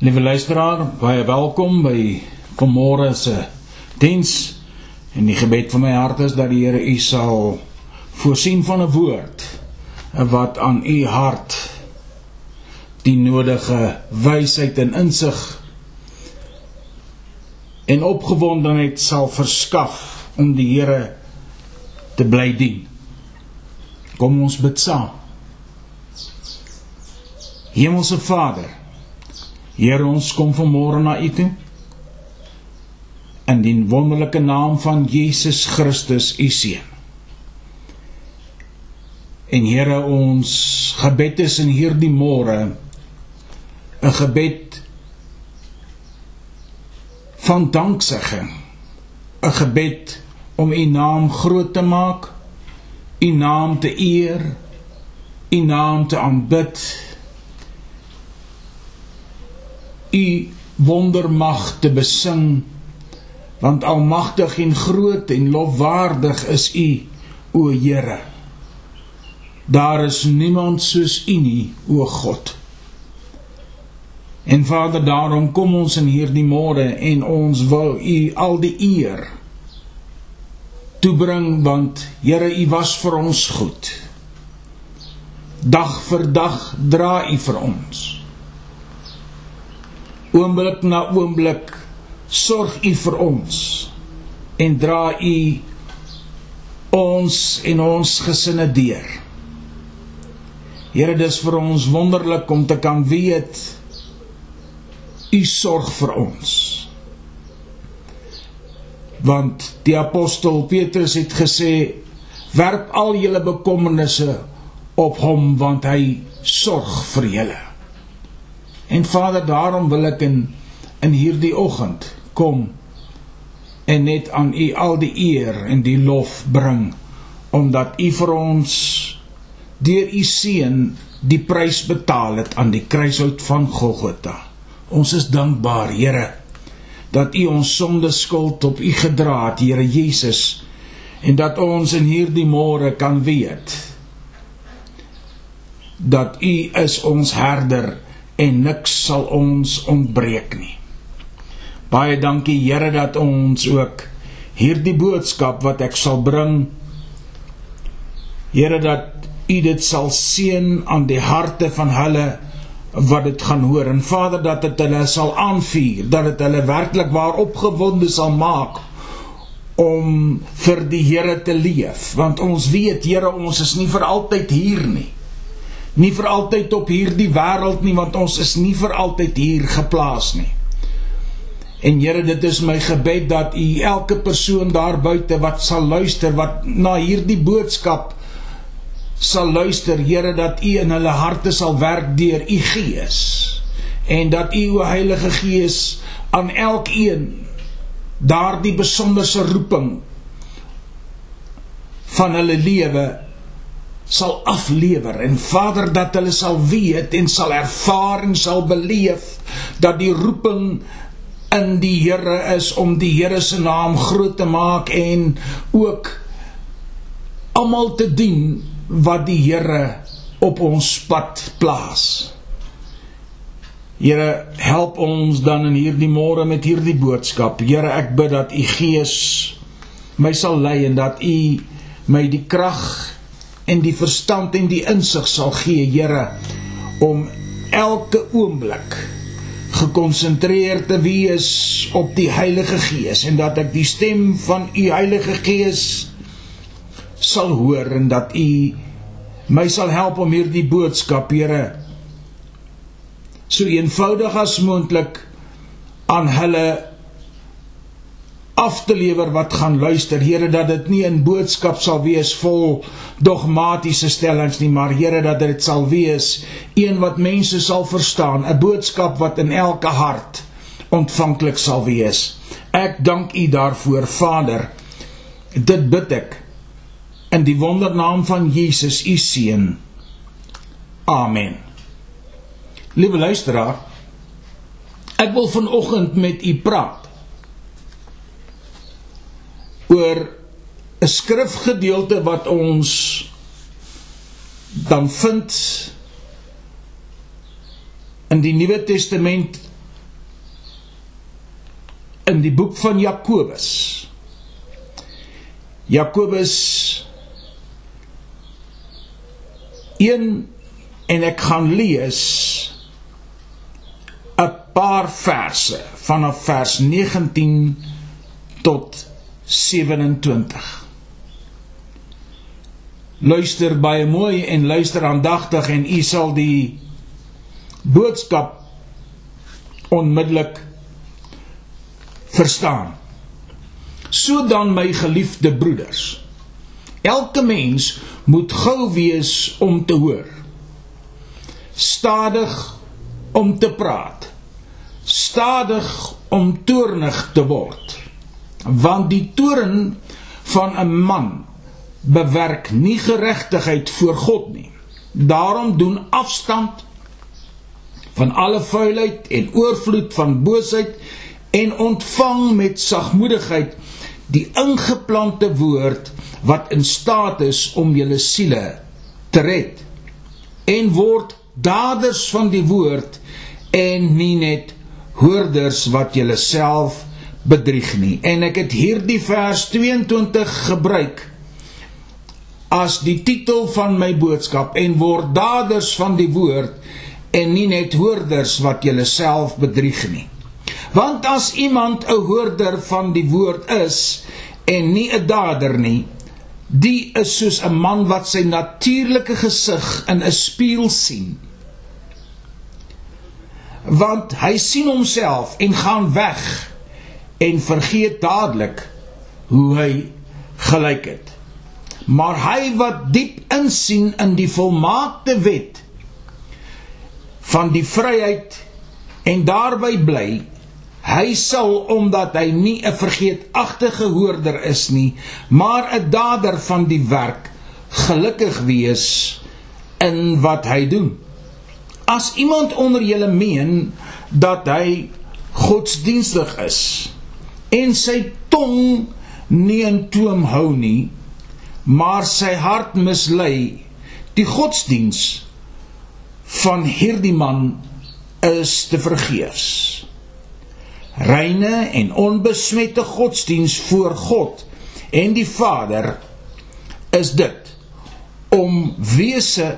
Liewe luisteraar, baie welkom by vanmôre se diens. En die gebed van my hart is dat die Here u sal voorsien van 'n woord wat aan u hart die nodige wysheid en insig en opgewondenheid sal verskaf om die Here te bly dien. Kom ons bid saam. Hemelse Vader, Here ons kom vanmôre na U toe. In die wonderlike naam van Jesus Christus, U seun. En Here ons gebed is in hierdie môre 'n gebed van danksegging. 'n Gebed om U naam groot te maak, U naam te eer, U naam te aanbid u wondermag te besing want almagtig en groot en lofwaardig is u o Here. Daar is niemand soos u nie o God. En Vader daarom kom ons in hierdie môre en ons wil u al die eer toebring want Here u was vir ons goed. Dag vir dag dra u vir ons oomblik na oomblik sorg u vir ons en dra u ons en ons gesinne deur. Here, dis vir ons wonderlik om te kan weet u sorg vir ons. Want die apostel Petrus het gesê: "Werp al julle bekommernisse op hom, want hy sorg vir julle." En Vader, daarom wil ek in in hierdie oggend kom en net aan U al die eer en die lof bring omdat U vir ons deur U seun die prys betaal het aan die kruishout van Golgotha. Ons is dankbaar, Here, dat U ons sonde skuld op U gedra het, Here Jesus, en dat ons in hierdie môre kan weet dat U is ons herder en niks sal ons ontbreek nie. Baie dankie Here dat ons ook hierdie boodskap wat ek sal bring Here dat U dit sal seën aan die harte van hulle wat dit gaan hoor. En Vader dat dit hulle sal aanvuur dat dit hulle werklik waar opgewonde sal maak om vir die Here te leef. Want ons weet Here ons is nie vir altyd hier nie nie vir altyd op hierdie wêreld nie want ons is nie vir altyd hier geplaas nie. En Here, dit is my gebed dat U elke persoon daar buite wat sal luister wat na hierdie boodskap sal luister, Here, dat U in hulle harte sal werk deur U Gees en dat U o Heilige Gees aan elkeen daardie besonderse roeping van hulle lewe sal aflewer en Vader dat hulle sal weet en sal ervaar en sal beleef dat die roeping in die Here is om die Here se naam groot te maak en ook almal te dien wat die Here op ons pad plaas. Here, help ons dan in hierdie môre met hierdie boodskap. Here, ek bid dat U Gees my sal lei en dat U my die krag en die verstand en die insig sal gee, Here, om elke oomblik gekonsentreerd te wees op die Heilige Gees en dat ek die stem van u Heilige Gees sal hoor en dat u my sal help om hierdie boodskap, Here, so eenvoudig as moontlik aan hulle af te lewer wat gaan luister. Here dat dit nie 'n boodskap sal wees vol dogmatiese stellings nie, maar Here dat dit sal wees een wat mense sal verstaan, 'n boodskap wat in elke hart ontvanklik sal wees. Ek dank U daarvoor, Vader. Dit bid ek in die wondernaam van Jesus, U seun. Amen. Liewe luisteraar, ek wil vanoggend met u praat oor 'n skrifgedeelte wat ons dan vind in die Nuwe Testament in die boek van Jakobus. Jakobus 1 en ek gaan lees 'n paar verse vanaf vers 19 tot 27. Luister baie mooi en luister aandagtig en u sal die boodskap onmiddellik verstaan. So dan my geliefde broeders, elke mens moet gou wees om te hoor. Stadig om te praat. Stadig om toornig te word. Want die toorn van 'n man bewerk nie geregtigheid voor God nie. Daarom doen afstand van alle vuilheid en oorvloed van boosheid en ontvang met sagmoedigheid die ingeplante woord wat in staat is om julle siele te red en word daders van die woord en nie net hoorders wat julle self bedrieg nie en ek het hierdie vers 22 gebruik as die titel van my boodskap en word daders van die woord en nie net hoorders wat julle self bedrieg nie. Want as iemand 'n hoorder van die woord is en nie 'n dader nie, die is soos 'n man wat sy natuurlike gesig in 'n spieël sien. Want hy sien homself en gaan weg en vergeet dadelik hoe hy gelyk het. Maar hy wat diep insien in die volmaakte wet van die vryheid en daarby bly, hy sal omdat hy nie 'n vergeetagtige hoorder is nie, maar 'n dader van die werk, gelukkig wees in wat hy doen. As iemand onder julle meen dat hy godsdienstig is en sy tong nie in toom hou nie, maar sy hart mislei, die godsdiens van hierdie man is te vergeefs. Reine en onbesmette godsdiens voor God en die Vader is dit om wese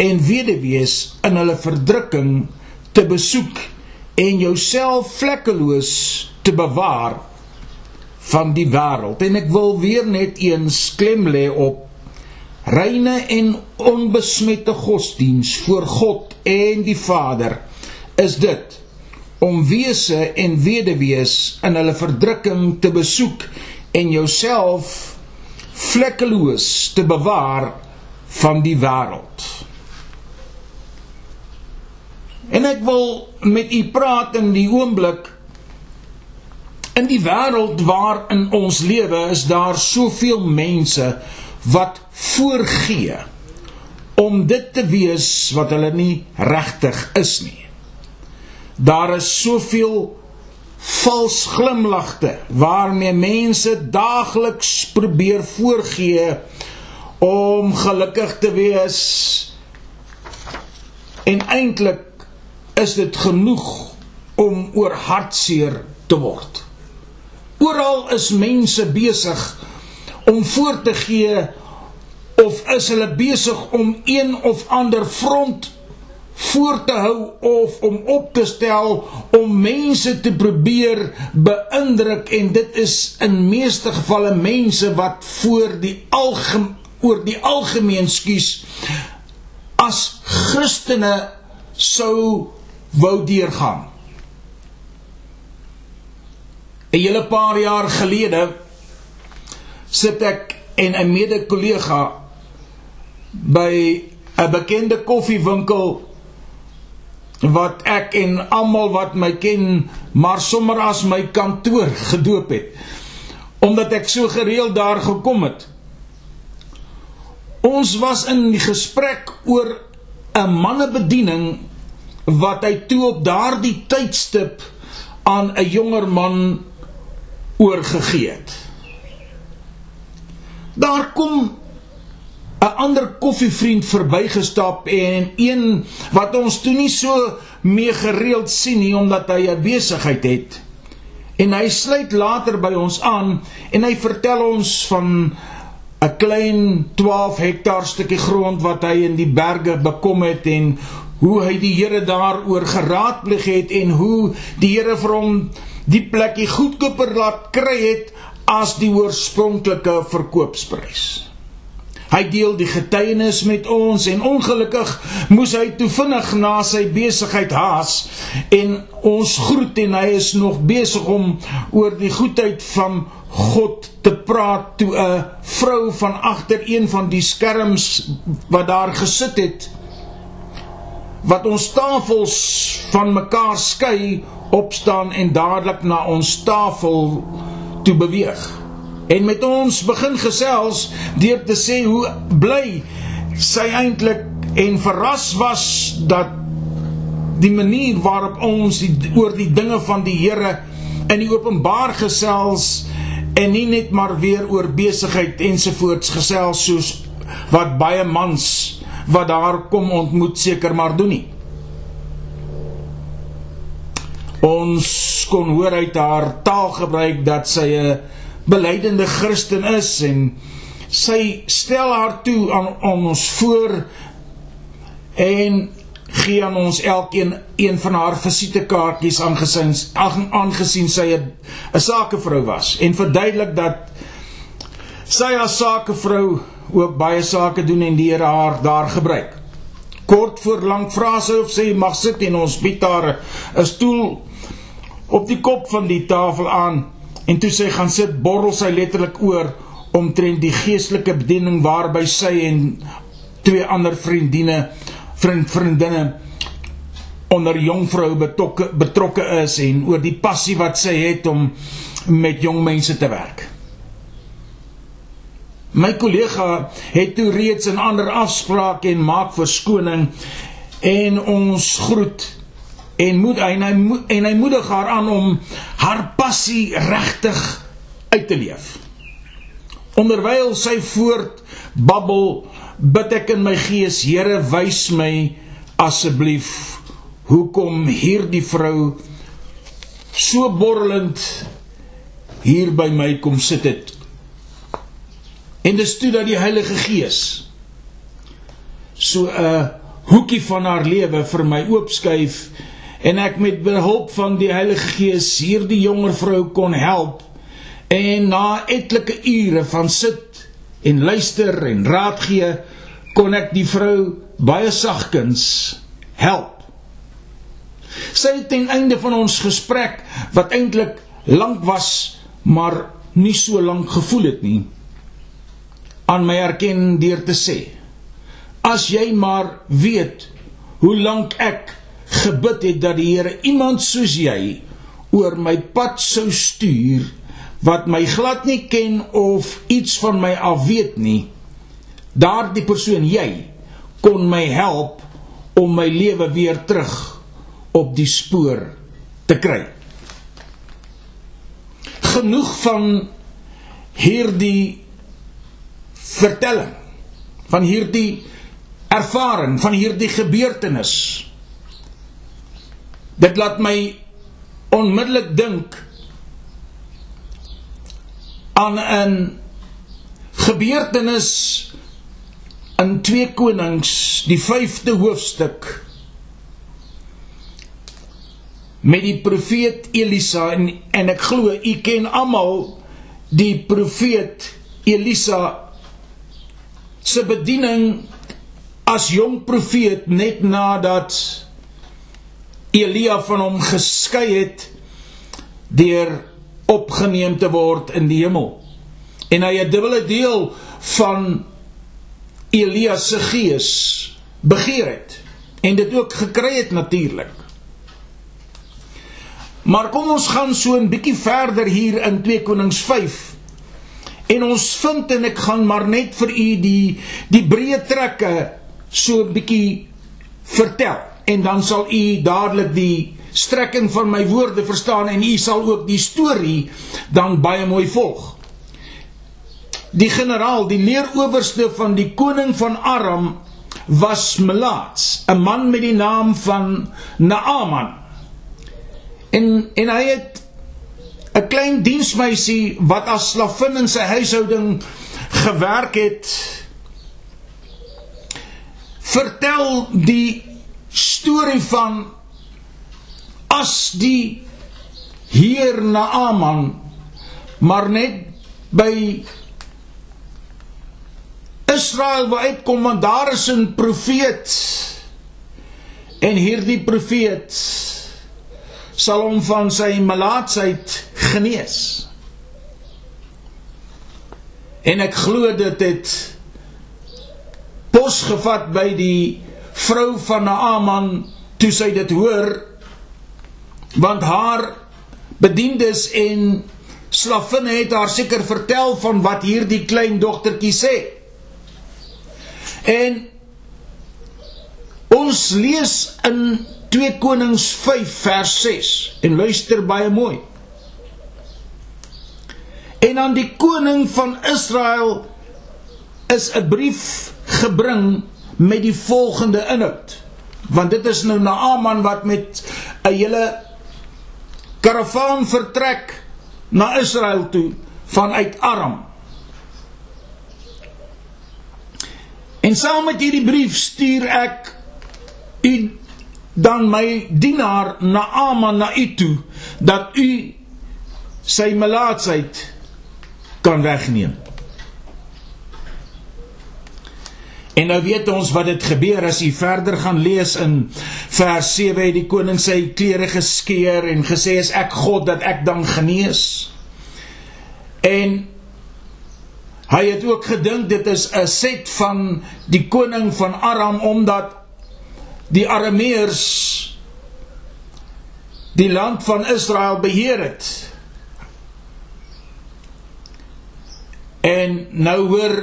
en weduwees in hulle verdrukking te besoek en jouself vlekkeloos te bewaar van die wêreld en ek wil weer net eens klem lê op reine en onbesmette godsdiens voor God en die Vader is dit om wese en weduwees in hulle verdrukking te besoek en jouself vlekkeloos te bewaar van die wêreld. En ek wil met u praat in die oomblik in die wêreld waarin ons lewe is daar soveel mense wat voorgee om dit te wees wat hulle nie regtig is nie. Daar is soveel vals glimlagte waarmee mense daagliks probeer voorgee om gelukkig te wees en eintlik is dit genoeg om oor hartseer te word. Oral is mense besig om voor te gee of is hulle besig om een of ander front voor te hou of om op te stel om mense te probeer beïndruk en dit is in meeste gevalle mense wat voor die algemeen oor die algemeen skuis as Christene sou wou deurgaan 'n hele paar jaar gelede sit ek en 'n mede-kollega by 'n bekende koffiewinkel wat ek en almal wat my ken maar sommer as my kantoor gedoop het omdat ek so gereeld daar gekom het. Ons was in gesprek oor 'n mannebediening wat hy toe op daardie tydstip aan 'n jonger man oorgegee het. Daar kom 'n ander koffievriend verbygestap en een wat ons toe nie so mee gereeld sien nie omdat hy 'n besigheid het, En hy sluit later by ons aan en hy vertel ons van 'n klein 12 hektaar stukkie grond wat hy in die berge bekom het en hoe hy die Here daaroor geraadpleeg het en hoe die Here vir hom die plekkie goedkoper laat kry het as die oorspronklike verkoopsprys. Hy deel die getuienis met ons en ongelukkig moes hy toe vinnig na sy besigheid haas en ons groet en hy is nog besig om oor die goedheid van God te praat toe 'n vrou van agter een van die skerms wat daar gesit het wat ons tafels van mekaar skei opstaan en dadelik na ons tafel toe beweeg. En met ons begin gesels deur te sê hoe bly sy eintlik en verras was dat die manier waarop ons die, oor die dinge van die Here in die openbaar gesels en nie net maar weer oor besigheid ensovoorts gesels soos wat baie mans wat daar kom ontmoet seker maar doen nie. Ons kon hoor uit haar taalgebruik dat sy 'n belydende Christen is en sy stel haar toe aan, aan ons voor en gee aan ons elkeen een van haar visitekaartjies aangesien aangesien sy 'n sakevrou was en verduidelik dat sy as sakevrou ook baie sake doen en die Here haar daar gebruik. Kort voor lank vra sy of sy mag sit en ons bied haar 'n stoel op die kop van die tafel aan En toe sy gaan sit, borrel sy letterlik oor omtrent die geestelike bediening waarby sy en twee ander vriendinne, vriend vriendinne onder jongvrou betrokke betrokke is en oor die passie wat sy het om met jong mense te werk. My kollega het toe reeds 'n ander afspraak en maak verskoning en ons groet en moet en hy en hy moedig haar aan om haar passie regtig uit te leef. Onderwyl sy voort babbel, bid ek in my gees, Here, wys my asseblief hoekom hierdie vrou so borrelend hier by my kom sit het. En dis toe dat die Heilige Gees so 'n hoekie van haar lewe vir my oopskuif en ek met behulp van die Heilige Gees hierdie jonger vrou kon help en na etlike ure van sit en luister en raad gee kon ek die vrou baie sagkens help. Sy het ten einde van ons gesprek wat eintlik lank was maar nie so lank gevoel het nie aan my erken deur te sê as jy maar weet hoe lank ek gebid het dat die Here iemand soos jy oor my pad sou stuur wat my glad nie ken of iets van my af weet nie. Daardie persoon jy kon my help om my lewe weer terug op die spoor te kry. Genoeg van hierdie vertelling van hierdie ervaring van hierdie gebeurtenis. Dit laat my onmiddellik dink aan 'n gebeurtenis in 2 Konings, die 5de hoofstuk met die profeet Elisa en en ek glo u ken almal die profeet Elisa se bediening as jong profeet net nadat Elia van hom geskei het deur opgeneem te word in die hemel. En hy 'n dubbele deel van Elia se gees begeer het en dit ook gekry het natuurlik. Maar kom ons gaan so 'n bietjie verder hier in 2 Konings 5. En ons vind en ek gaan maar net vir u die die breë trekke so 'n bietjie vertel en dan sal u dadelik die strekking van my woorde verstaan en u sal ook die storie dan baie mooi volg. Die generaal, die leerowerste van die koning van Aram was Melaats, 'n man met die naam van Naaman. En en hy het 'n klein diensmeisie wat as slavin in sy huishouding gewerk het vertel die storie van as die heer Naaman maar net by Israel wou uitkom want daar is 'n profeet. En hierdie profeet sal hom van sy malaatsheid genees. En ek glo dit het pos gevat by die vrou van Naaman toe sy dit hoor want haar bediendes en slavinne het haar seker vertel van wat hierdie klein dogtertjie sê. En ons lees in 2 Konings 5 vers 6 en luister baie mooi. En aan die koning van Israel is 'n brief gebring met die volgende inhoud. Want dit is nou Naaman wat met 'n hele karavaan vertrek na Israel toe vanuit Aram. En saam met hierdie brief stuur ek u dan my dienaar Naaman na u toe dat u sy melaatsheid kan wegneem. En nou weet ons wat dit gebeur as jy verder gaan lees in vers 7 het die koning sy klere geskeur en gesê is ek God dat ek dan genees. En hy het ook gedink dit is 'n set van die koning van Aram omdat die Arameërs die land van Israel beheer het. En nou hoor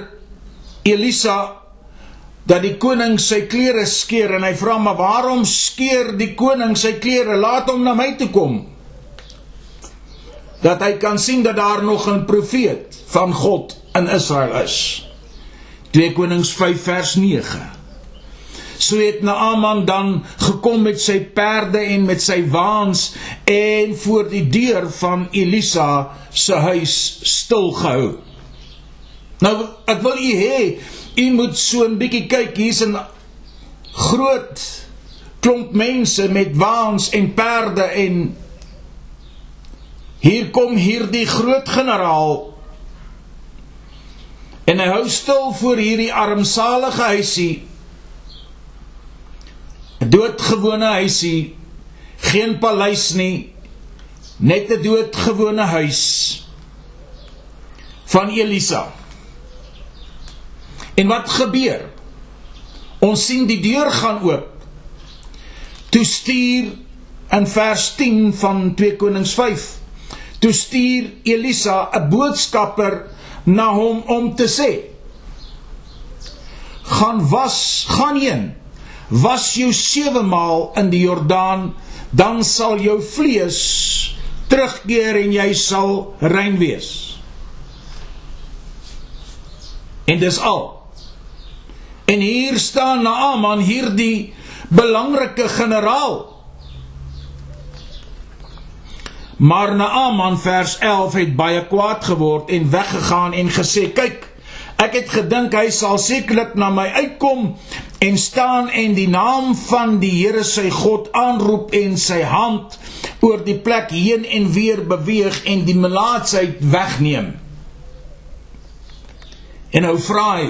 Elisa dat die koning sy klere skeur en hy vra maar waarom skeur die koning sy klere? Laat hom na my toe kom. Dat hy kan sien dat daar nog 'n profeet van God in Israel is. 2 Konings 5 vers 9 So het Naaman dan gekom met sy perde en met sy waans en voor die deur van Elisa se huis stil gehou. Nou ek wil u hê u moet so 'n bietjie kyk hier's 'n groot klomp mense met waans en perde en hier kom hierdie groot generaal en hy hou stil voor hierdie armsalige huisie 'n doodgewone huisie geen paleis nie net 'n doodgewone huis van Elisa En wat gebeur? Ons sien die deur gaan oop. Toe stuur in vers 10 van 2 Konings 5. Toe stuur Elisa 'n boodskapper na hom om te sê: "Gaan was, gaan heen. Was jou 7 maal in die Jordaan, dan sal jou vlees terugkeer en jy sal rein wees." En dis al. En hier staan Naaman hierdie belangrike generaal. Maar Naaman vers 11 het baie kwaad geword en weggegaan en gesê: "Kyk, ek het gedink hy sal sekerlik na my uitkom en staan en die naam van die Here sy God aanroep en sy hand oor die plek heen en weer beweeg en die melaatsheid wegneem." En nou vra hy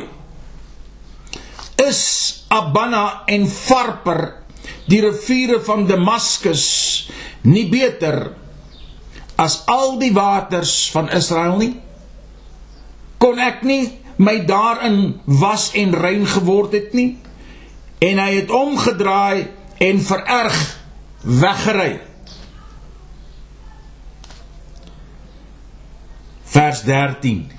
is Abana en Farper die riviere van Damaskus nie beter as al die waters van Israel nie? Kon ek nie my daarin was en rein geword het nie? En hy het omgedraai en vererg weggery. Vers 13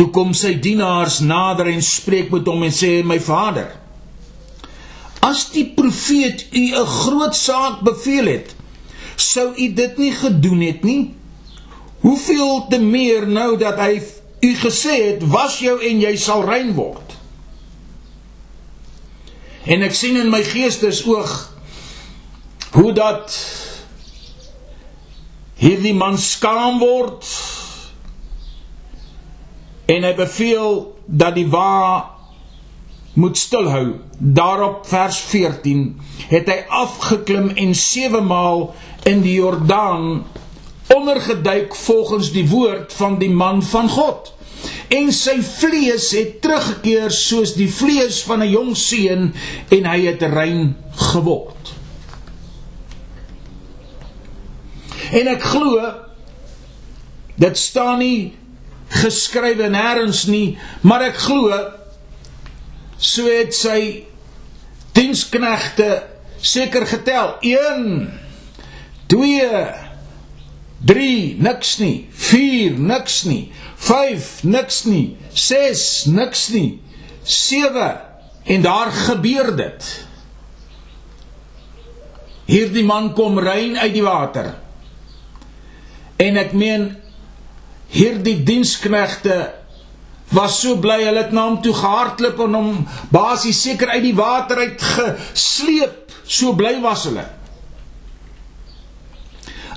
Toe kom sy dienaars nader en spreek met hom en sê: "My vader, as die profeet u 'n groot saak beveel het, sou u dit nie gedoen het nie? Hoeveel te meer nou dat hy u gesê het: "Was jou en jy sal rein word." En ek sien in my geestesoog hoe dat hierdie man skaam word en hy beveel dat die wa moet stilhou. Daarop vers 14 het hy afgeklim en 7 maal in die Jordaan ondergeduik volgens die woord van die man van God. En sy vlees het teruggekeer soos die vlees van 'n jong seun en hy het rein geword. En ek glo dit staan nie geskrywe nêrens nie, maar ek glo so het sy diensknegte seker getel. 1 2 3 niks nie. 4 niks nie. 5 niks nie. 6 niks nie. 7 en daar gebeur dit. Hierdie man kom rein uit die water. En ek meen hierdie diensknegte was so bly hulle het na hom toe gehardloop en hom basies seker uit die water uit gesleep so bly was hulle.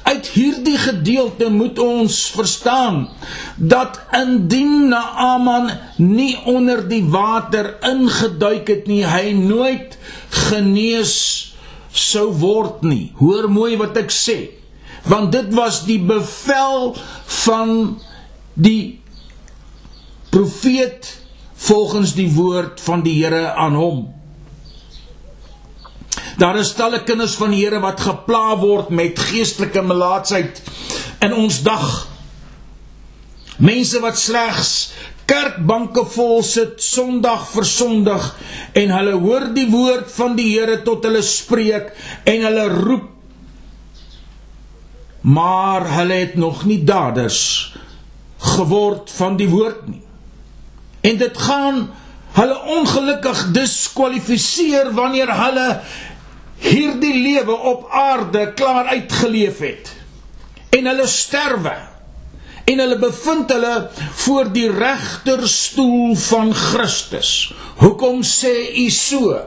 Uit hierdie gedeelte moet ons verstaan dat indien Naaman nie onder die water ingeduik het nie hy nooit genees sou word nie. Hoor mooi wat ek sê want dit was die bevel van die profeet volgens die woord van die Here aan hom. Daar is talle kinders van die Here wat gepla word met geestelike melaatsheid in ons dag. Mense wat slegs kerkbanke vol sit Sondag vir Sondag en hulle hoor die woord van die Here tot hulle spreek en hulle roep maar hulle het nog nie daders geword van die woord nie. En dit gaan hulle ongelukkig diskwalifiseer wanneer hulle hierdie lewe op aarde klaar uitgeleef het. En hulle sterwe. En hulle bevind hulle voor die regterstoel van Christus. Hoekom sê u so?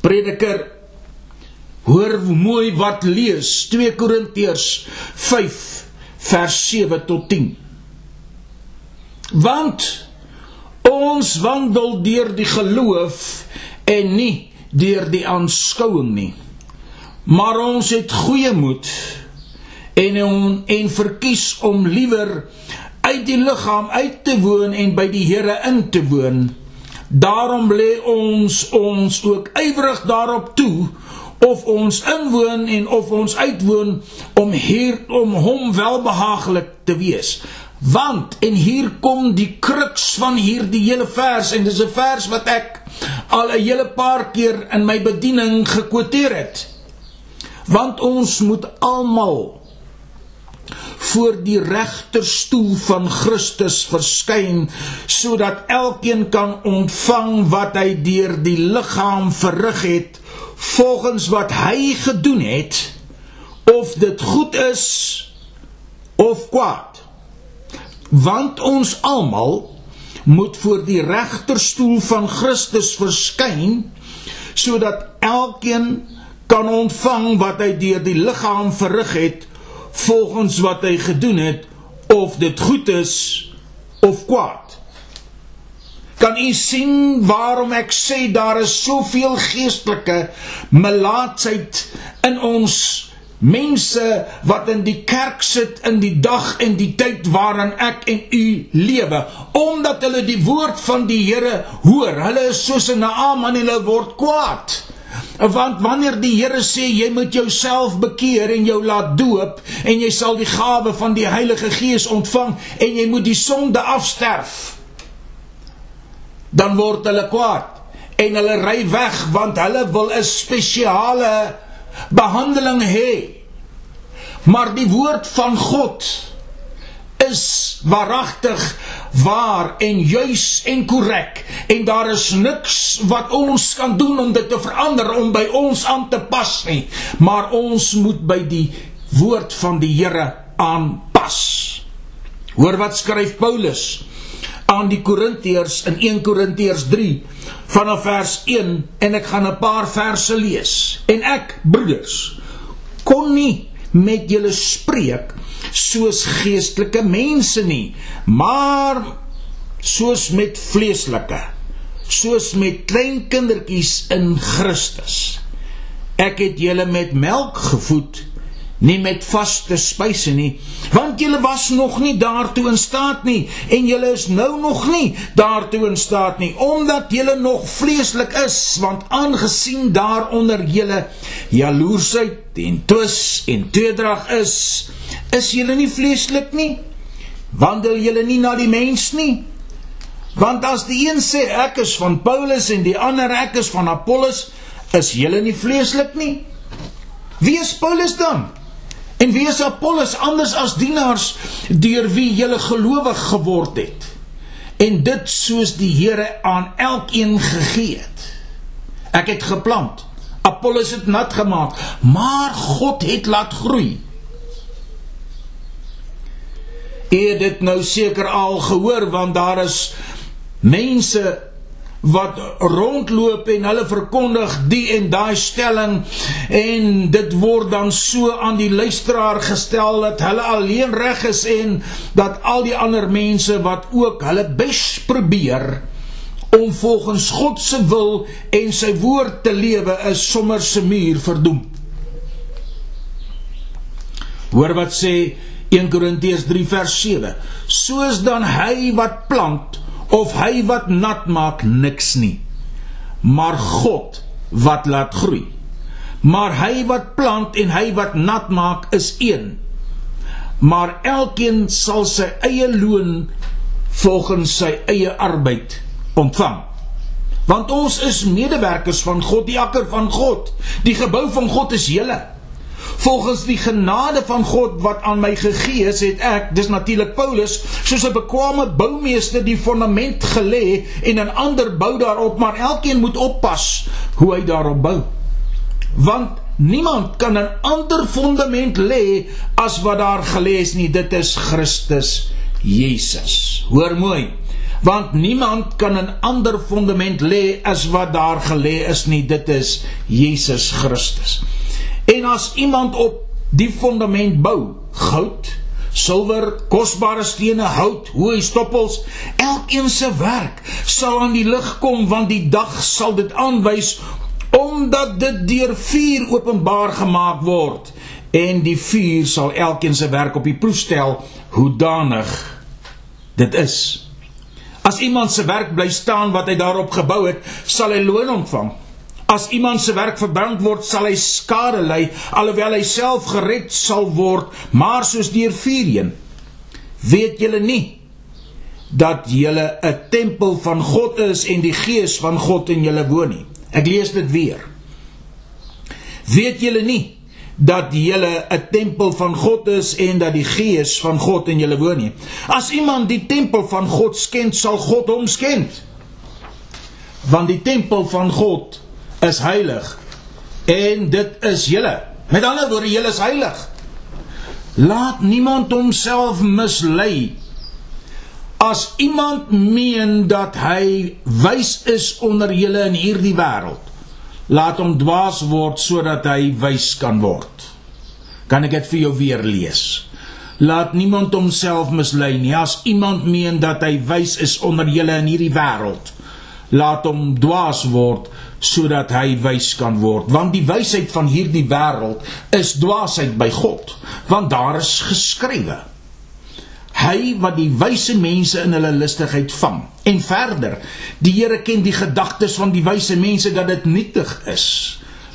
Prediker Hoor mooi wat lees 2 Korintiërs 5 vers 7 tot 10. Want ons wandel deur die geloof en nie deur die aanskouing nie. Maar ons het goeie moed en on, en verkies om liewer uit die liggaam uit te woon en by die Here in te woon. Daarom lê ons ons ook ywerig daarop toe of ons inwoon en of ons uitwoon om hier om hom welbehaaglik te wees. Want en hier kom die kruks van hierdie hele vers en dis 'n vers wat ek al 'n hele paar keer in my bediening gekwoteer het. Want ons moet almal voor die regterstoel van Christus verskyn sodat elkeen kan ontvang wat hy deur die liggaam verrig het volgens wat hy gedoen het of dit goed is of kwaad. Want ons almal moet voor die regterstoel van Christus verskyn sodat elkeen kan ontvang wat hy deur die liggaam verrig het volgens wat hy gedoen het of dit goed is of kwaad Kan u sien waarom ek sê daar is soveel geestelike melaatsheid in ons mense wat in die kerk sit in die dag en die tyd waarin ek en u lewe? Omdat hulle die woord van die Here hoor. Hulle is soos 'n Naaman en hulle word kwaad. Want wanneer die Here sê jy moet jouself bekeer en jou laat doop en jy sal die gawe van die Heilige Gees ontvang en jy moet die sonde afsterf dan word hulle kwaad en hulle ry weg want hulle wil 'n spesiale behandeling hê. Maar die woord van God is waaragtig waar en juis en korrek en daar is niks wat ons kan doen om dit te verander om by ons aan te pas nie. Maar ons moet by die woord van die Here aanpas. Hoor wat skryf Paulus aan die Korintiërs in 1 Korintiërs 3 vanaf vers 1 en ek gaan 'n paar verse lees. En ek, broeders, kon nie met julle spreek soos geestelike mense nie, maar soos met vleeslike, soos met klein kindertjies in Christus. Ek het julle met melk gevoed, nie met vaste spyse nie, want julle was nog nie daartoe in staat nie en julle is nou nog nie daartoe in staat nie omdat julle nog vleeslik is, want aangesien daaronder julle jaloersheid en twis en tweedrag is, is julle nie vleeslik nie. Wandel julle nie na die mens nie? Want as die een sê ek is van Paulus en die ander ek is van Apollos, is julle nie vleeslik nie? Wie is Paulus dan? En wie is Apollos anders as dienaars deur wie julle gelowig geword het? En dit soos die Here aan elkeen gegee het. Ek het geplant. Apollos het nat gemaak, maar God het laat groei. Jy het dit nou seker al gehoor want daar is mense wat rondloop en hulle verkondig die en daai stelling en dit word dan so aan die luisteraar gestel dat hulle alleen reg is en dat al die ander mense wat ook hulle bes probeer om volgens God se wil en sy woord te lewe is sommer se muur verdoem. Hoor wat sê 1 Korintiërs 3 vers 7. Soos dan hy wat plant of hy wat nat maak niks nie. Maar God wat laat groei. Maar hy wat plant en hy wat nat maak is een. Maar elkeen sal sy eie loon volgens sy eie arbeid ontvang. Want ons is medewerkers van God die akker van God. Die gebou van God is julle Volgens die genade van God wat aan my gegee is, het ek, dis natuurlik Paulus, soos 'n bekwame boumeester die fondament gelê en 'n ander bou daarop, maar elkeen moet oppas hoe hy daarop bou. Want niemand kan 'n ander fondament lê as wat daar gelê is nie, dit is Christus Jesus. Hoor mooi. Want niemand kan 'n ander fondament lê as wat daar gelê is nie, dit is Jesus Christus. En as iemand op die fondament bou, goud, silwer, kosbare stene, hout, hoë stoppels, elkeen se werk sal aan die lig kom want die dag sal dit aanwys omdat dit deur vuur openbaar gemaak word en die vuur sal elkeen se werk op die proef stel hoe danig dit is. As iemand se werk bly staan wat hy daarop gebou het, sal hy loon ontvang. As iemand se werk verbrand word, sal hy skade ly, alhoewel hy self gered sal word, maar soos deur vuur heen. Weet julle nie dat julle 'n tempel van God is en die Gees van God in julle woon nie? Ek lees dit weer. Weet julle nie dat julle 'n tempel van God is en dat die Gees van God in julle woon nie? As iemand die tempel van God skend, sal God hom skend. Want die tempel van God is heilig en dit is julle. Met ander woorde, julle is heilig. Laat niemand homself mislei. As iemand meen dat hy wys is onder julle in hierdie wêreld, laat hom dwaas word sodat hy wys kan word. Kan ek dit vir jou weer lees? Laat niemand homself mislei nie. As iemand meen dat hy wys is onder julle in hierdie wêreld, laat hom dwaas word sodat hy wys kan word. Want die wysheid van hierdie wêreld is dwaasheid by God want daar is geskrywe hy wat die wyse mense in hulle listigheid vang. En verder die Here ken die gedagtes van die wyse mense dat dit nietig is.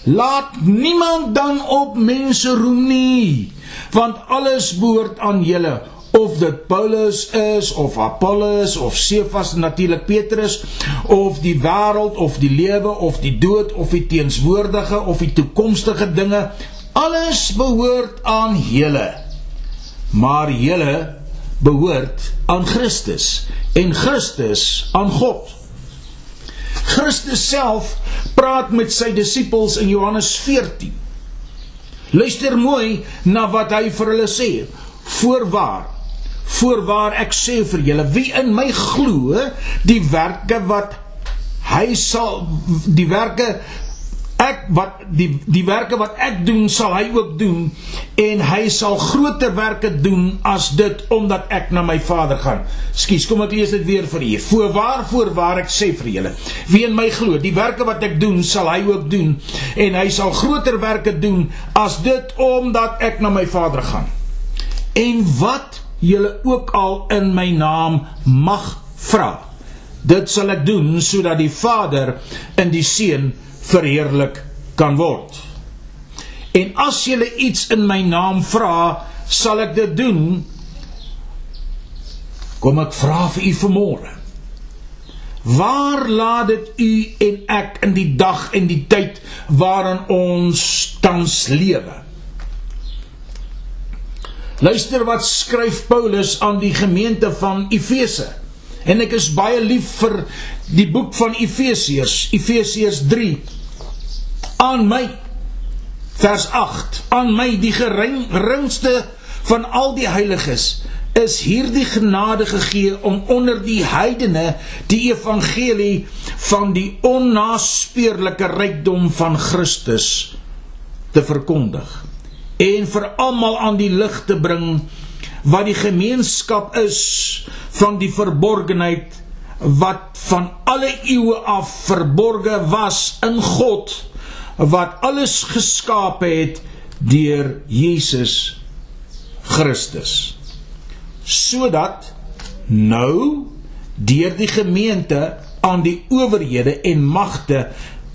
Laat niemand dan op mense roem nie want alles behoort aan julle of dit Paulus is of Apollos of Cephas natuurlik Petrus of die wêreld of die lewe of die dood of die teenswoordige of die toekomstige dinge alles behoort aan julle. Maar julle behoort aan Christus en Christus aan God. Christus self praat met sy disippels in Johannes 14 Luister mooi na wat hy vir hulle sê. Voorwaar Voorwaar ek sê vir julle, wie in my glo, die werke wat hy sal die werke ek wat die die werke wat ek doen sal hy ook doen en hy sal groter werke doen as dit omdat ek na my Vader gaan. Skus, kom ek lees dit weer vir julle. Voorwaar voorwaar ek sê vir julle, wie in my glo, die werke wat ek doen sal hy ook doen en hy sal groter werke doen as dit omdat ek na my Vader gaan. En wat julle ook al in my naam mag vra, dit sal ek doen sodat die Vader in die Seun verheerlik kan word. En as julle iets in my naam vra, sal ek dit doen. Kom ek vra vir u vanmôre. Waar laat dit u en ek in die dag en die tyd waarin ons tans lewe? Luister wat skryf Paulus aan die gemeente van Efese. En ek is baie lief vir die boek van Efesiërs, Efesiërs 3 aan my vers 8 aan my die geringste van al die heiliges is hierdie genade gegee om onder die heidene die evangelie van die onnaspeurlike rykdom van Christus te verkondig en vir almal aan die lig te bring wat die gemeenskap is van die verborgenheid wat van alle eeue af verborge was in God wat alles geskape het deur Jesus Christus. Sodat nou deur die gemeente aan die owerhede en magte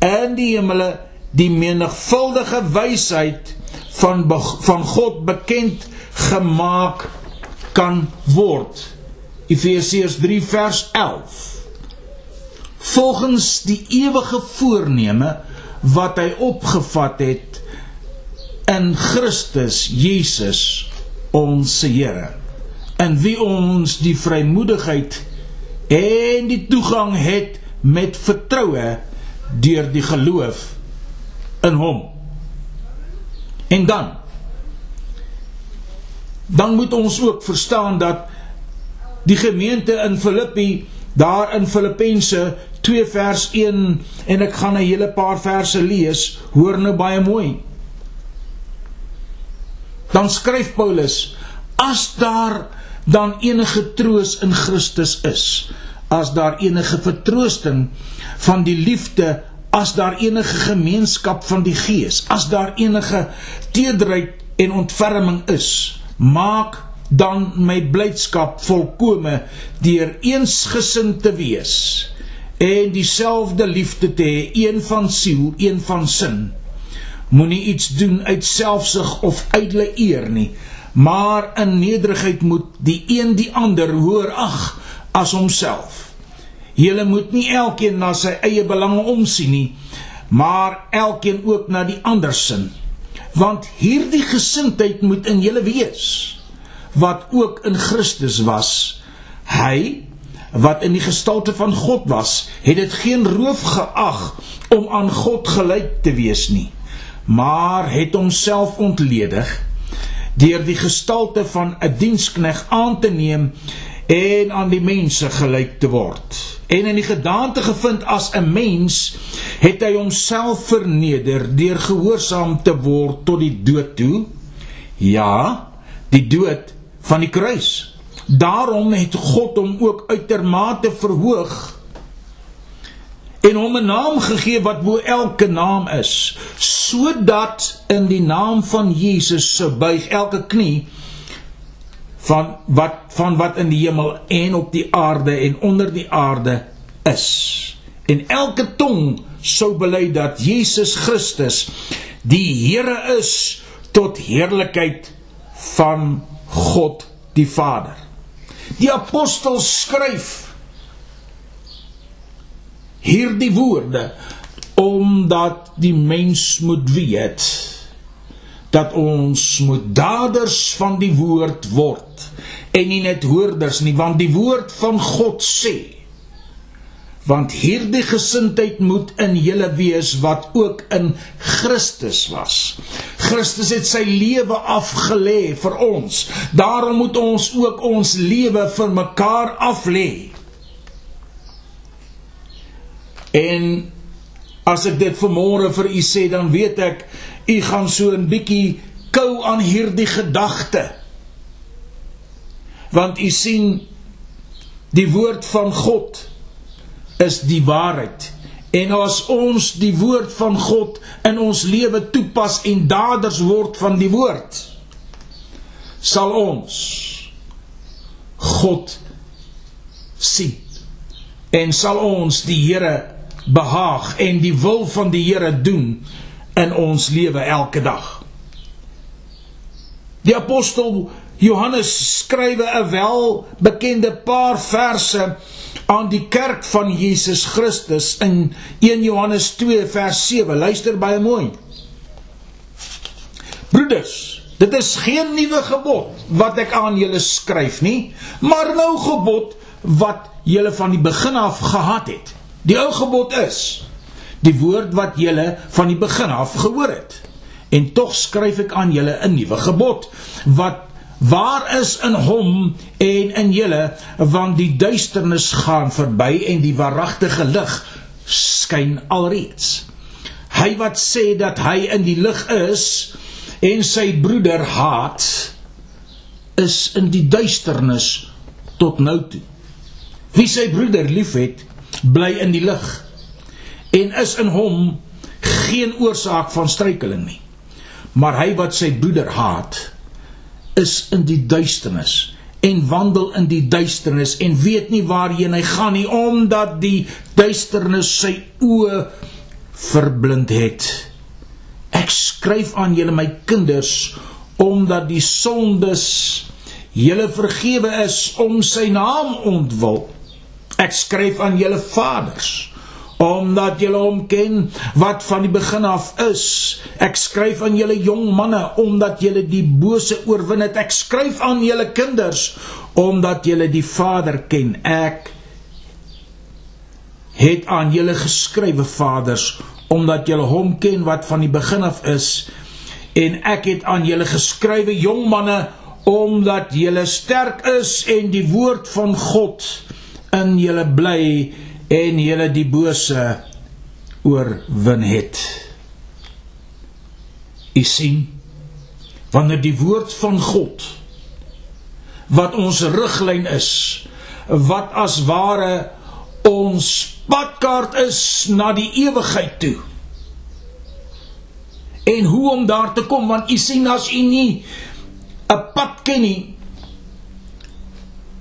in die hemele die menigvuldige wysheid van van God bekend gemaak kan word. Efesiërs 3 vers 11 Volgens die ewige voorneme wat hy opgevat het in Christus Jesus ons Here in wie ons die vrymoedigheid en die toegang het met vertroue deur die geloof in hom en dan dan moet ons ook verstaan dat die gemeente in Filippi daar in Filippense 2 vers 1 en ek gaan 'n hele paar verse lees, hoor nou baie mooi. Dan skryf Paulus: As daar dan enige troos in Christus is, as daar enige vertroosting van die liefde, as daar enige gemeenskap van die Gees, as daar enige tederheid en ontferming is, maak dan my blydskap volkome deur eensgesind te wees en dieselfde liefde te hê, een van siel, een van sin. Moenie iets doen uit selfsug of ydelle eer nie, maar in nederigheid moet die een die ander hoor ag as homself. Julle moet nie elkeen na sy eie belange omsien nie, maar elkeen ook na die ander sin. Want hierdie gesindheid moet in julle wees wat ook in Christus was. Hy wat in die gestalte van God was, het dit geen roof geag om aan God gelyk te wees nie, maar het homself ontledig deur die gestalte van 'n dienskneg aan te neem en aan die mense gelyk te word. En in die gedaante gevind as 'n mens, het hy homself verneder deur gehoorsaam te word tot die dood toe. Ja, die dood van die kruis. Daarom het God hom ook uitermate verhoog en hom 'n naam gegee wat bo elke naam is, sodat in die naam van Jesus se buig elke knie van wat van wat in die hemel en op die aarde en onder die aarde is. En elke tong sou bely dat Jesus Christus die Here is tot heerlikheid van God die Vader. Die apostel skryf hierdie woorde omdat die mens moet weet dat ons moet daders van die woord word en nie net hoorders nie want die woord van God sê want hierdie gesindheid moet in julle wees wat ook in Christus was. Christus het sy lewe afgelê vir ons. Daarom moet ons ook ons lewe vir mekaar aflê. En As ek dit vanmôre vir u sê, dan weet ek u gaan so 'n bietjie kou aan hierdie gedagte. Want u sien die woord van God is die waarheid. En as ons die woord van God in ons lewe toepas en daders word van die woord, sal ons God sien en sal ons die Here behaag en die wil van die Here doen in ons lewe elke dag. Die apostel Johannes skrywe 'n welbekende paar verse aan die kerk van Jesus Christus in 1 Johannes 2 vers 7. Luister baie mooi. Broeders, dit is geen nuwe gebod wat ek aan julle skryf nie, maar nou gebod wat julle van die begin af gehad het. Die ou gebod is die woord wat julle van die begin af gehoor het. En tog skryf ek aan julle 'n nuwe gebod wat waar is in hom en in julle want die duisternis gaan verby en die waaragtige lig skyn alreeds. Hy wat sê dat hy in die lig is en sy broeder haat is in die duisternis tot nou toe. Wie sy broeder liefhet, bly in die lig en is in hom geen oorsaak van struikeling nie. Maar hy wat sy broeder haat, is in die duisternis en wandel in die duisternis en weet nie waarheen hy gaan nie omdat die duisternis sy oë verblind het. Ek skryf aan julle my kinders omdat die sondes julle vergewe is om sy naam ontwil Ek skryf aan julle vaders omdat julle hom ken wat van die begin af is. Ek skryf aan julle jong manne omdat julle die bose oorwin het. Ek skryf aan julle kinders omdat julle die Vader ken. Ek het aan julle geskrywe vaders omdat julle hom ken wat van die begin af is. En ek het aan julle geskrywe jong manne omdat julle sterk is en die woord van God in julle bly en julle die bose oorwin het. U sien wanneer die woord van God wat ons riglyn is, wat as ware ons padkaart is na die ewigheid toe. En hoe om daar te kom want u sien as u nie 'n pad ken nie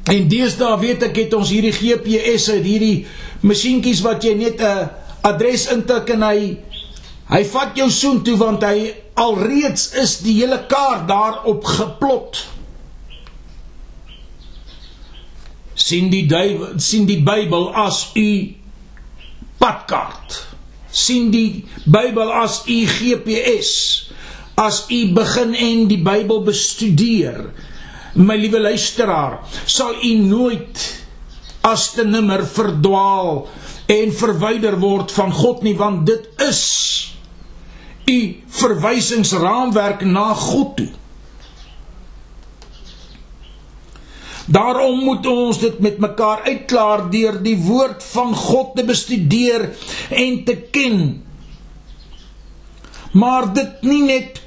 En deesdae weet ek het ons hierdie GPS uit hierdie masjienkies wat jy net 'n adres intik en hy hy vat jou soontoe want hy alreeds is die hele kaart daarop geplot. sien die duivel sien die Bybel as u padkaart. sien die Bybel as u GPS. As u begin en die Bybel bestudeer my liewe luisteraar, sal u nooit as te nimmer verdwaal en verwyder word van God nie, want dit is u verwysingsraamwerk na God toe. Daarom moet ons dit met mekaar uitklaar deur die woord van God te bestudeer en te ken. Maar dit nie net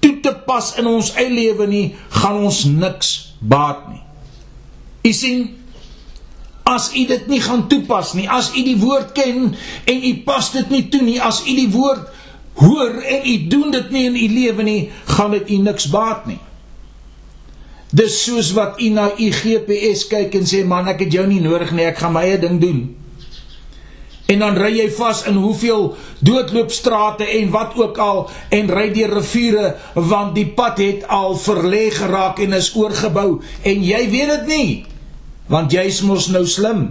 toe te pas in ons eie lewe nie, gaan ons niks baat nie. U sien, as u dit nie gaan toepas nie, as u die woord ken en u pas dit nie toe nie, as u die woord hoor en u doen dit nie in u lewe nie, gaan dit u niks baat nie. Dis soos wat u na u GPS kyk en sê man, ek het jou nie nodig nie, ek gaan my eie ding doen. En dan ry jy vas in hoeveel doodloopstrate en wat ook al en ry deur riviere want die pad het al verlê geraak en is oorgebou en jy weet dit nie want jy's mos nou slim.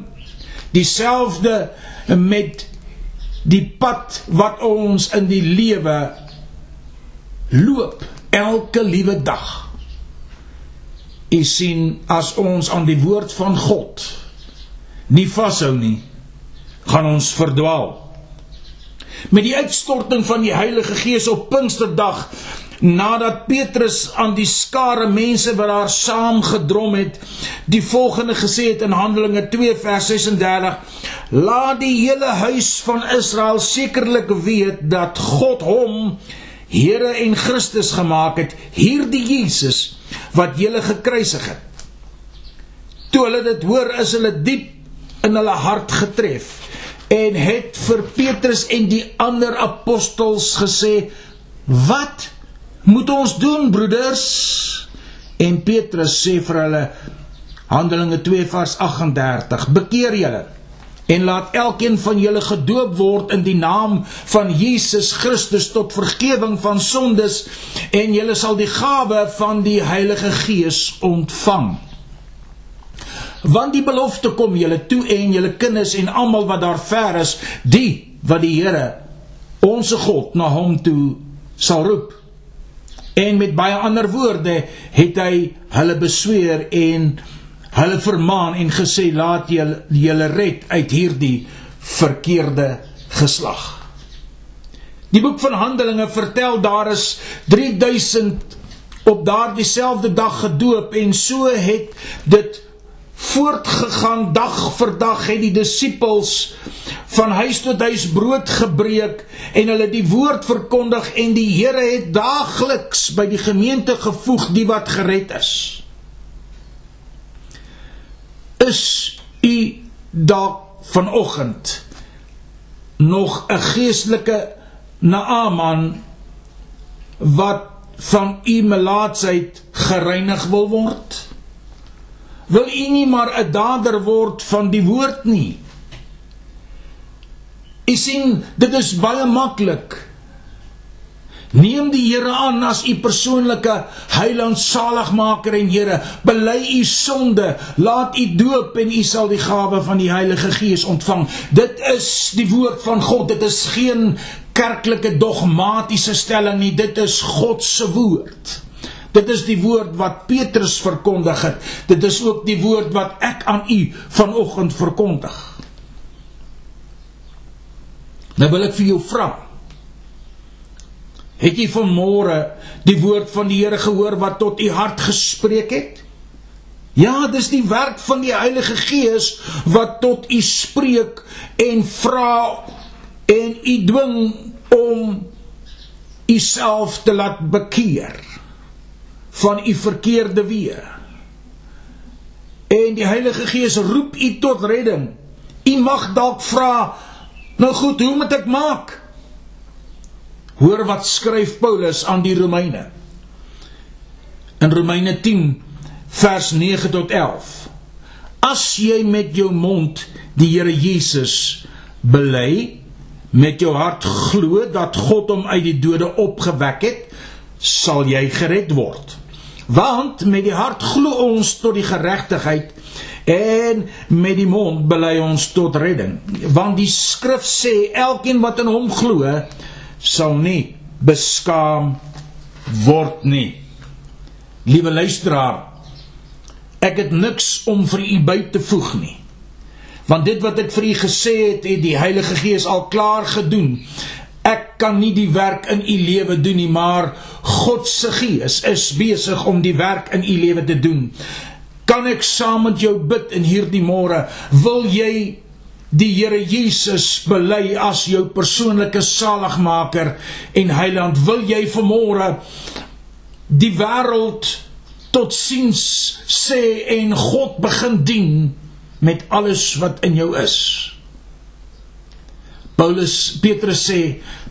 Dieselfde met die pad wat ons in die lewe loop elke liewe dag. U sien as ons aan die woord van God nie vashou nie gaan ons verdwaal. Met die uitstorting van die Heilige Gees op Pinksterdag nadat Petrus aan die skare mense wat daar saam gedrom het, die volgende gesê het in Handelinge 2 vers 36: Laat die hele huis van Israel sekerlik weet dat God hom Here en Christus gemaak het, hierdie Jesus wat julle gekruisig het. Toe hulle dit hoor, is hulle diep in hulle hart getref en het vir Petrus en die ander apostels gesê: "Wat moet ons doen, broeders?" En Petrus sê vir hulle Handelinge 2 vers 38: "Bekeer julle en laat elkeen van julle gedoop word in die naam van Jesus Christus tot vergifnis van sondes en julle sal die gawe van die Heilige Gees ontvang." Want die belofte kom julle toe en julle kinders en almal wat daar ver is, die wat die Here ons God na hom toe sal roep. En met baie ander woorde het hy hulle besweer en hulle vermaan en gesê laat julle julle red uit hierdie verkeerde geslag. Die boek van Handelinge vertel daar is 3000 op daardie selfde dag gedoop en so het dit voortgegaan dag vir dag het die disippels van huis tot huis brood gebreek en hulle die woord verkondig en die Here het daagliks by die gemeente gevoeg die wat gered is. Is u dalk vanoggend nog 'n geestelike Naaman wat van u melaatsheid gereinig wil word wil u nie maar 'n dader word van die woord nie. U sien, dit is baie maklik. Neem die Here aan as u persoonlike heiland saligmaker en Here. Bely u sonde, laat u doop en u sal die gawe van die Heilige Gees ontvang. Dit is die woord van God. Dit is geen kerklike dogmatiese stelling nie. Dit is God se woord. Dit is die woord wat Petrus verkondig het. Dit is ook die woord wat ek aan u vanoggend verkondig. Nou wil ek vir jou vra. Het jy vanmôre die woord van die Here gehoor wat tot u hart gespreek het? Ja, dis die werk van die Heilige Gees wat tot u spreek en vra en u dwing om u self te laat bekeer van u verkeerde weë. En die Heilige Gees roep u tot redding. U mag dalk vra, nou goed, hoe moet ek maak? Hoor wat skryf Paulus aan die Romeine. In Romeine 10 vers 9 tot 11. As jy met jou mond die Here Jesus bely, met jou hart glo dat God hom uit die dode opgewek het, sal jy gered word. Want met die hart glo ons tot die geregtigheid en met die mond bely ons tot redding. Want die skrif sê elkeen wat in hom glo sal nie beskaam word nie. Liewe luisteraar, ek het niks om vir u by te voeg nie. Want dit wat ek vir u gesê het, het die Heilige Gees al klaar gedoen. Ek kan nie die werk in u lewe doen nie, maar God se Gees is besig om die werk in u lewe te doen. Kan ek saam met jou bid in hierdie môre? Wil jy die Here Jesus bely as jou persoonlike saligmaker en heiland? Wil jy vanmôre die wêreld tot siens sê en God begin dien met alles wat in jou is? Paulus Petrus sê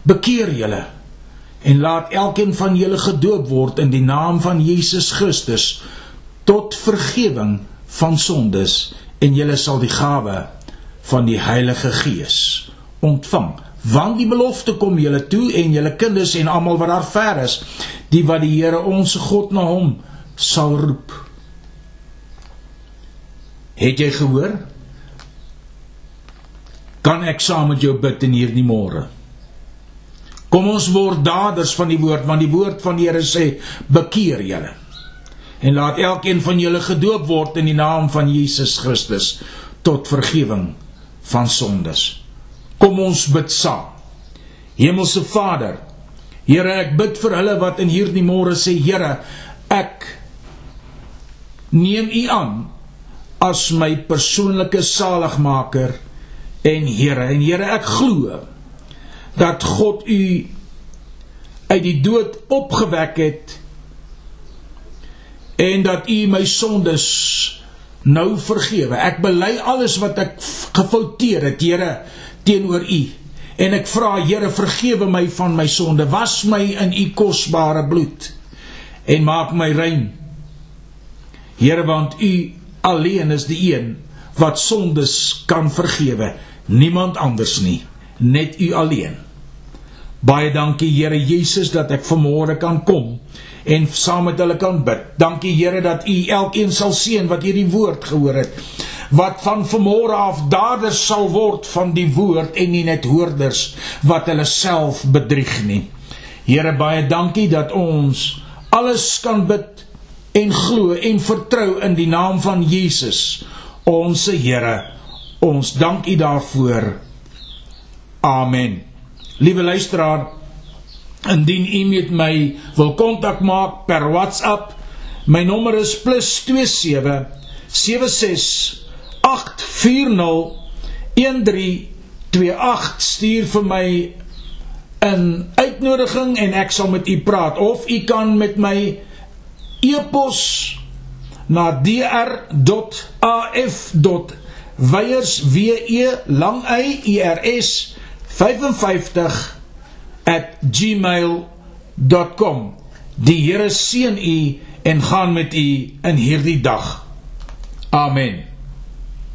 bekeer julle en laat elkeen van julle gedoop word in die naam van Jesus Christus tot vergifnis van sondes en julle sal die gawe van die Heilige Gees ontvang. Want die belofte kom julle toe en julle kinders en almal wat daar ver is die wat die Here ons God na hom sal roep. Het jy gehoor kan ek saam met jou bid in hierdie môre. Kom ons word daders van die woord want die woord van die Here sê bekeer julle. En laat elkeen van julle gedoop word in die naam van Jesus Christus tot vergifnis van sondes. Kom ons bid saam. Hemelse Vader, Here, ek bid vir hulle wat in hierdie môre sê, Here, ek neem U aan as my persoonlike saligmaker en Here. En Here, ek glo dat God U uit die dood opgewek het en dat U my sondes nou vergewe. Ek bely alles wat ek gefouteer het, Here, teenoor U. En ek vra, Here, vergewe my van my sonde. Was my in U kosbare bloed en maak my rein. Here, want U alleen is die een wat sondes kan vergewe. Niemand anders nie, net U alleen. Baie dankie Here Jesus dat ek vanmôre kan kom en saam met hulle kan bid. Dankie Here dat U elkeen sal seën wat hierdie woord gehoor het. Wat van vanmôre af daders sal word van die woord en nie net hoorders wat hulle self bedrieg nie. Here baie dankie dat ons alles kan bid en glo en vertrou in die naam van Jesus, ons Here. Ons dank U daarvoor. Amen. Liewe luisteraar, indien u met my wil kontak maak per WhatsApp, my nommer is +27 76 840 1328 stuur vir my 'n uitnodiging en ek sal met u praat of u kan met my e-pos na dr.af.weyers w e lang y e r s 55 at gmail.com Die Here seën u en gaan met u in hierdie dag. Amen.